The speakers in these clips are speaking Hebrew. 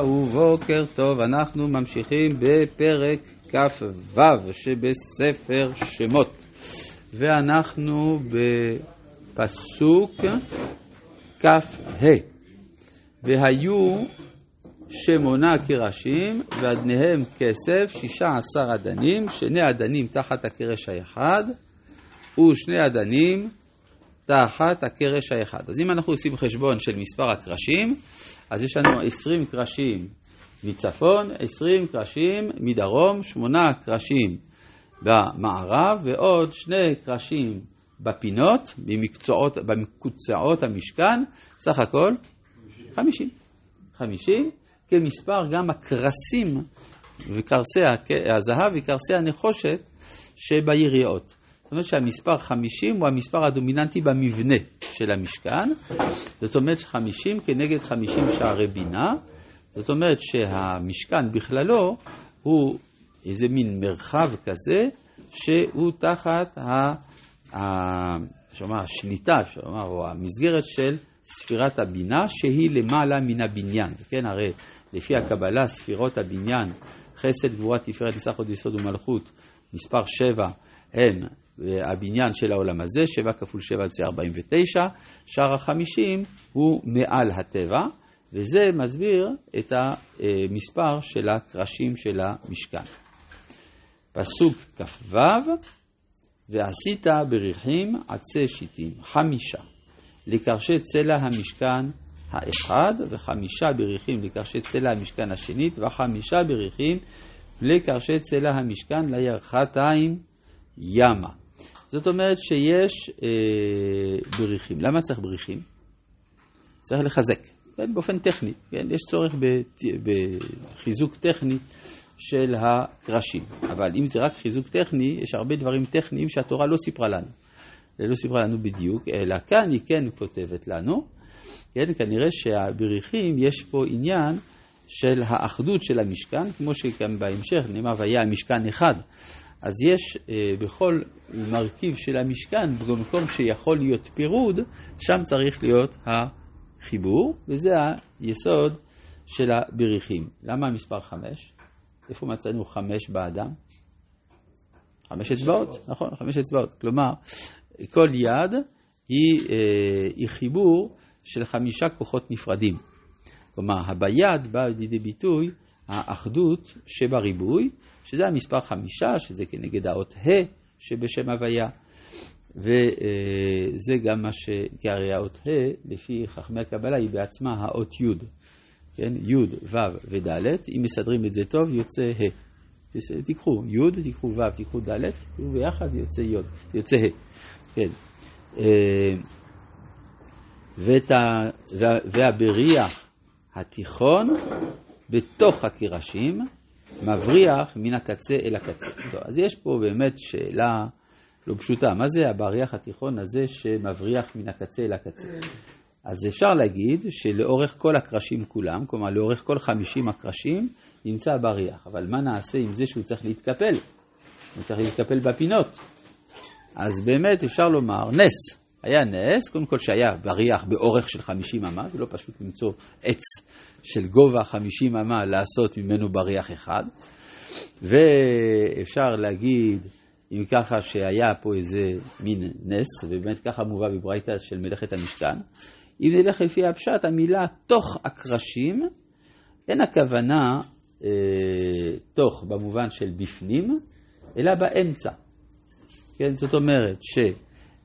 ובוקר טוב, אנחנו ממשיכים בפרק כ"ו שבספר שמות. ואנחנו בפסוק כ"ה. והיו שמונה קרשים ואדניהם כסף שישה עשר אדנים שני אדנים תחת הקרש האחד ושני אדנים תחת הקרש האחד. אז אם אנחנו עושים חשבון של מספר הקרשים אז יש לנו 20 קרשים מצפון, 20 קרשים מדרום, 8 קרשים במערב ועוד שני קרשים בפינות, במקצועות, במקוצעות המשכן, סך הכל 50. 50 כמספר גם הקרסים וקרסי הזהב וקרסי הנחושת שביריעות. אומרת שהמספר 50 הוא המספר הדומיננטי במבנה של המשכן, זאת אומרת 50 כנגד 50 שערי בינה, זאת אומרת שהמשכן בכללו הוא איזה מין מרחב כזה שהוא תחת ה... ה... שומע, השליטה, שומע, או המסגרת של ספירת הבינה שהיא למעלה מן הבניין. כן, הרי לפי הקבלה ספירות הבניין, חסד, גבורה, תפארת, ניסח עוד יסוד ומלכות, מספר 7 הם הבניין של העולם הזה, 7 כפול 7 יוצא 49, שער החמישים הוא מעל הטבע, וזה מסביר את המספר של הקרשים של המשכן. פסוק כ"ו, ועשית בריחים עצי שיטים, חמישה, לקרשי צלע המשכן האחד, וחמישה בריחים לקרשי צלע המשכן השנית, וחמישה בריחים לקרשי צלע המשכן לירכתיים ימה. זאת אומרת שיש אה, בריחים. למה צריך בריחים? צריך לחזק, כן, באופן טכני, כן, יש צורך בחיזוק טכני של הקרשים. אבל אם זה רק חיזוק טכני, יש הרבה דברים טכניים שהתורה לא סיפרה לנו. לא סיפרה לנו בדיוק, אלא כאן היא כן כותבת לנו. כן, כנראה שהבריחים יש פה עניין של האחדות של המשכן, כמו שגם בהמשך נאמר והיה המשכן אחד. אז יש אה, בכל מרכיב של המשכן, במקום שיכול להיות פירוד, שם צריך להיות החיבור, וזה היסוד של הבריחים. למה המספר חמש? איפה מצאנו חמש באדם? חמש אצבעות, נכון, חמש אצבעות. כלומר, כל יד היא, אה, היא חיבור של חמישה כוחות נפרדים. כלומר, הביד בא לידי ביטוי האחדות שבריבוי, שזה המספר חמישה, שזה כנגד האות ה' שבשם הוויה, וזה גם מה ש... כי הרי האות ה', לפי חכמי הקבלה, היא בעצמה האות י', כן? י', ו' וד', אם מסדרים את זה טוב, יוצא ה'. תיקחו י', תיקחו ו', תיקחו ד', וביחד יוצא י', יוצא ה', כן. אה, והבריח התיכון בתוך הקרשים, מבריח מן הקצה אל הקצה. טוב, אז יש פה באמת שאלה לא פשוטה, מה זה הבריח התיכון הזה שמבריח מן הקצה אל הקצה? אז אפשר להגיד שלאורך כל הקרשים כולם, כלומר לאורך כל חמישים הקרשים, נמצא הבריח. אבל מה נעשה עם זה שהוא צריך להתקפל? הוא צריך להתקפל בפינות. אז באמת אפשר לומר נס. היה נס, קודם כל שהיה בריח באורך של 50 אמה, זה לא פשוט למצוא עץ של גובה 50 אמה לעשות ממנו בריח אחד. ואפשר להגיד, אם ככה, שהיה פה איזה מין נס, ובאמת ככה מובא בברייתא של מלאכת המשכן. אם נלך לפי הפשט, המילה תוך הקרשים, אין הכוונה אה, תוך במובן של בפנים, אלא באמצע. כן, זאת אומרת ש...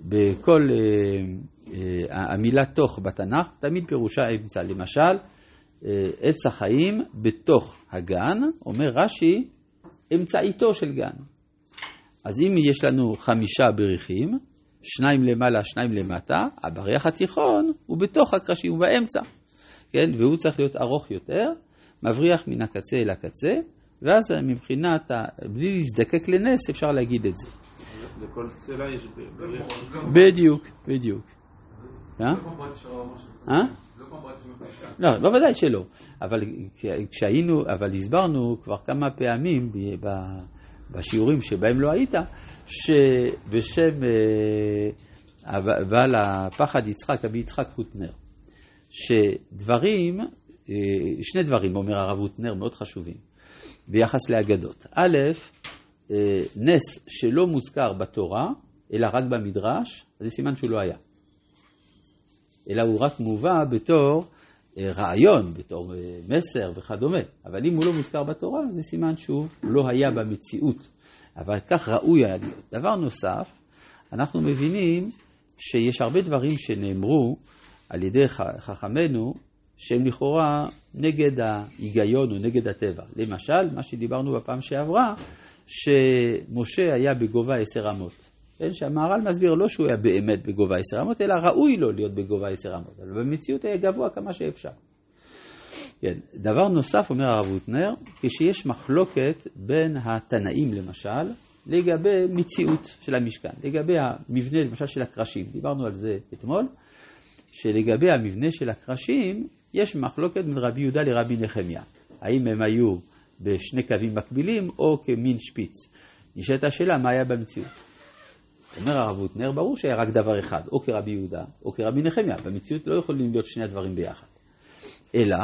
בכל uh, uh, המילה תוך בתנ"ך, תמיד פירושה אמצע. למשל, uh, עץ החיים בתוך הגן, אומר רש"י, אמצעיתו של גן. אז אם יש לנו חמישה בריחים, שניים למעלה, שניים למטה, הבריח התיכון הוא בתוך הקרשים, הוא באמצע, כן? והוא צריך להיות ארוך יותר, מבריח מן הקצה אל הקצה, ואז מבחינת, בלי להזדקק לנס, אפשר להגיד את זה. לכל צלע יש בריח. בדיוק, בדיוק. אה? אה? לא, בוודאי שלא. אבל כשהיינו, אבל הסברנו כבר כמה פעמים בשיעורים שבהם לא היית, שבשם אה, בעל הפחד יצחק, רבי יצחק קוטנר, שדברים שני דברים, אומר הרב הוטנר, מאוד חשובים, ביחס לאגדות. א', אה, נס שלא מוזכר בתורה, אלא רק במדרש, זה סימן שהוא לא היה. אלא הוא רק מובא בתור אה, רעיון, בתור אה, מסר וכדומה. אבל אם הוא לא מוזכר בתורה, זה סימן שהוא לא היה במציאות. אבל כך ראוי היה להיות. דבר נוסף, אנחנו מבינים שיש הרבה דברים שנאמרו על ידי חכמינו, שהם לכאורה נגד ההיגיון או נגד הטבע. למשל, מה שדיברנו בפעם שעברה, שמשה היה בגובה עשר אמות. כן, שהמהר"ל מסביר לא שהוא היה באמת בגובה עשר אמות, אלא ראוי לו להיות בגובה עשר אמות, אבל במציאות היה גבוה כמה שאפשר. כן, דבר נוסף, אומר הרב הוטנר, כשיש מחלוקת בין התנאים למשל, לגבי מציאות של המשכן, לגבי המבנה למשל של הקרשים, דיברנו על זה אתמול, שלגבי המבנה של הקרשים, יש מחלוקת בין רבי יהודה לרבי נחמיה. האם הם היו בשני קווים מקבילים או כמין שפיץ. נשאלת השאלה מה היה במציאות. אומר הרב הוטנר, ברור שהיה רק דבר אחד, או כרבי יהודה או כרבי נחמיה. במציאות לא יכולים להיות שני הדברים ביחד. אלא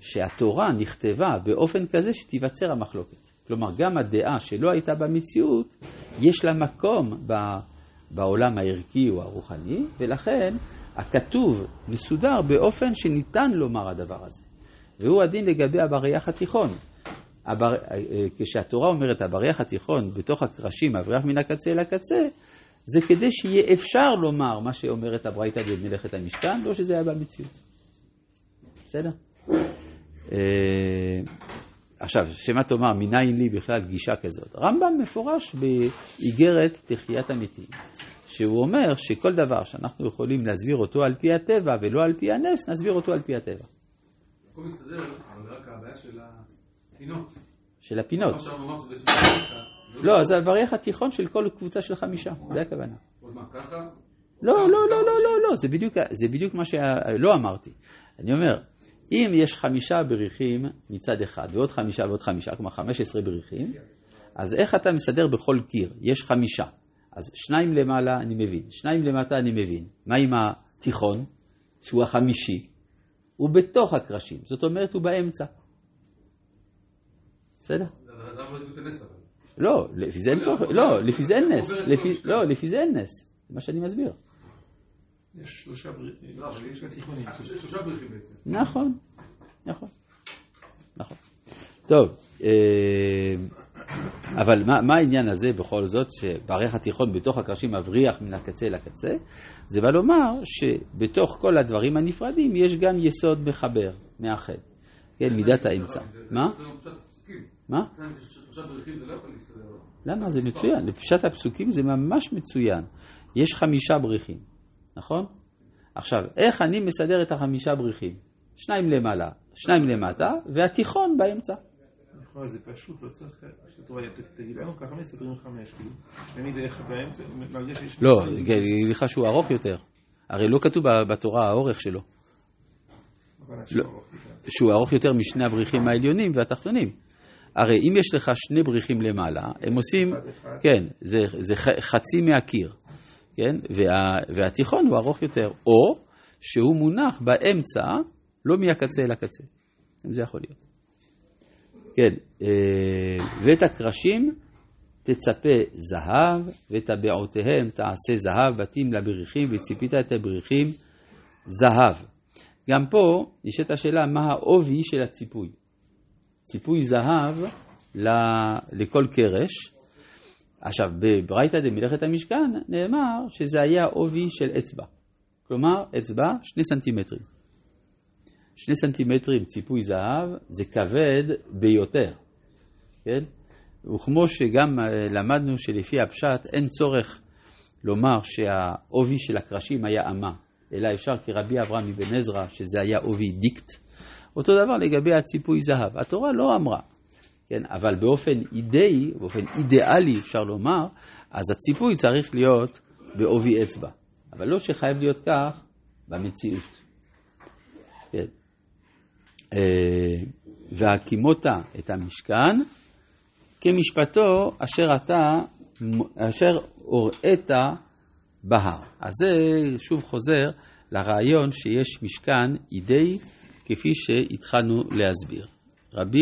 שהתורה נכתבה באופן כזה שתיווצר המחלוקת. כלומר, גם הדעה שלא הייתה במציאות, יש לה מקום בעולם הערכי או הרוחני, ולכן הכתוב מסודר באופן שניתן לומר הדבר הזה. והוא הדין לגבי הבריח התיכון. הבר... כשהתורה אומרת הבריח התיכון בתוך הקרשים, הבריח מן הקצה אל הקצה, זה כדי שיהיה אפשר לומר מה שאומרת הברייתא במלאכת המשכן, לא שזה היה במציאות. בסדר? אה, עכשיו, שמה תאמר, מניין לי בכלל גישה כזאת? רמב"ם מפורש באיגרת תחיית המתים, שהוא אומר שכל דבר שאנחנו יכולים להסביר אותו על פי הטבע ולא על פי הנס, נסביר אותו על פי הטבע. הכל מסתדר, אבל רק הבעיה של הפינות. של הפינות. לא, זה הבריח התיכון של כל קבוצה של חמישה, זה הכוונה. עוד מה, ככה? לא, לא, לא, לא, לא, לא, זה בדיוק, זה בדיוק מה שלא אמרתי. אני אומר, אם יש חמישה בריחים מצד אחד, ועוד חמישה ועוד חמישה, כלומר חמש עשרה בריחים, אז איך אתה מסדר בכל קיר? יש חמישה. אז שניים למעלה אני מבין, שניים למטה אני מבין. מה עם התיכון, שהוא החמישי? הוא בתוך הקרשים, זאת אומרת הוא באמצע. בסדר? לא, לפי זה אין צורך, לא, לפי זה אין נס, לא, לפי זה אין נס, זה מה שאני מסביר. יש שלושה בריחים, לא, יש שלושה בריחים בעצם. נכון, נכון, נכון. טוב, אה, אבל מה, מה העניין הזה בכל זאת, שבערך התיכון בתוך הקרשים מבריח מן הקצה לקצה? זה בא לומר שבתוך כל הדברים הנפרדים יש גם יסוד מחבר, מאחד. כן, מידת האמצע. מה? מה? למה? זה מצוין. לפשט הפסוקים זה ממש מצוין. יש חמישה בריחים, נכון? עכשיו, איך אני מסדר את החמישה בריחים? שניים למעלה, שניים למטה, והתיכון באמצע. נכון, זה פשוט, לא צריך... תגיד לנו ככה מסתדרים חמש, כאילו. תמיד איך באמצע, מרגיש שיש... לא, לך שהוא ארוך יותר. הרי לא כתוב בתורה האורך שלו. לא, שהוא ארוך יותר משני הבריחים העליונים והתחתונים. הרי אם יש לך שני בריחים למעלה, הם עושים, כן, זה, זה חצי מהקיר, כן, וה, והתיכון הוא ארוך יותר, או שהוא מונח באמצע, לא מהקצה אל הקצה, זה יכול להיות. כן, אה, ואת הקרשים תצפה זהב, ואת הבעותיהם תעשה זהב, בתים לבריחים, וציפית את הבריחים זהב. גם פה נשאלת השאלה מה העובי של הציפוי. ציפוי זהב לכל קרש. עכשיו, בברייתא דמלאכת המשכן נאמר שזה היה עובי של אצבע. כלומר, אצבע שני סנטימטרים. שני סנטימטרים ציפוי זהב זה כבד ביותר, כן? וכמו שגם אה, למדנו שלפי הפשט אין צורך לומר שהעובי של הקרשים היה אמה, אלא אפשר כרבי אברהם אבן עזרא שזה היה עובי דיקט, אותו דבר לגבי הציפוי זהב. התורה לא אמרה, כן, אבל באופן אידאי, באופן אידיאלי אפשר לומר, אז הציפוי צריך להיות בעובי אצבע. אבל לא שחייב להיות כך במציאות. כן. אה, והקימות את המשכן כמשפטו אשר אתה, אשר הוראת בהר. אז זה שוב חוזר לרעיון שיש משכן אידאי כפי שהתחלנו להסביר. רבי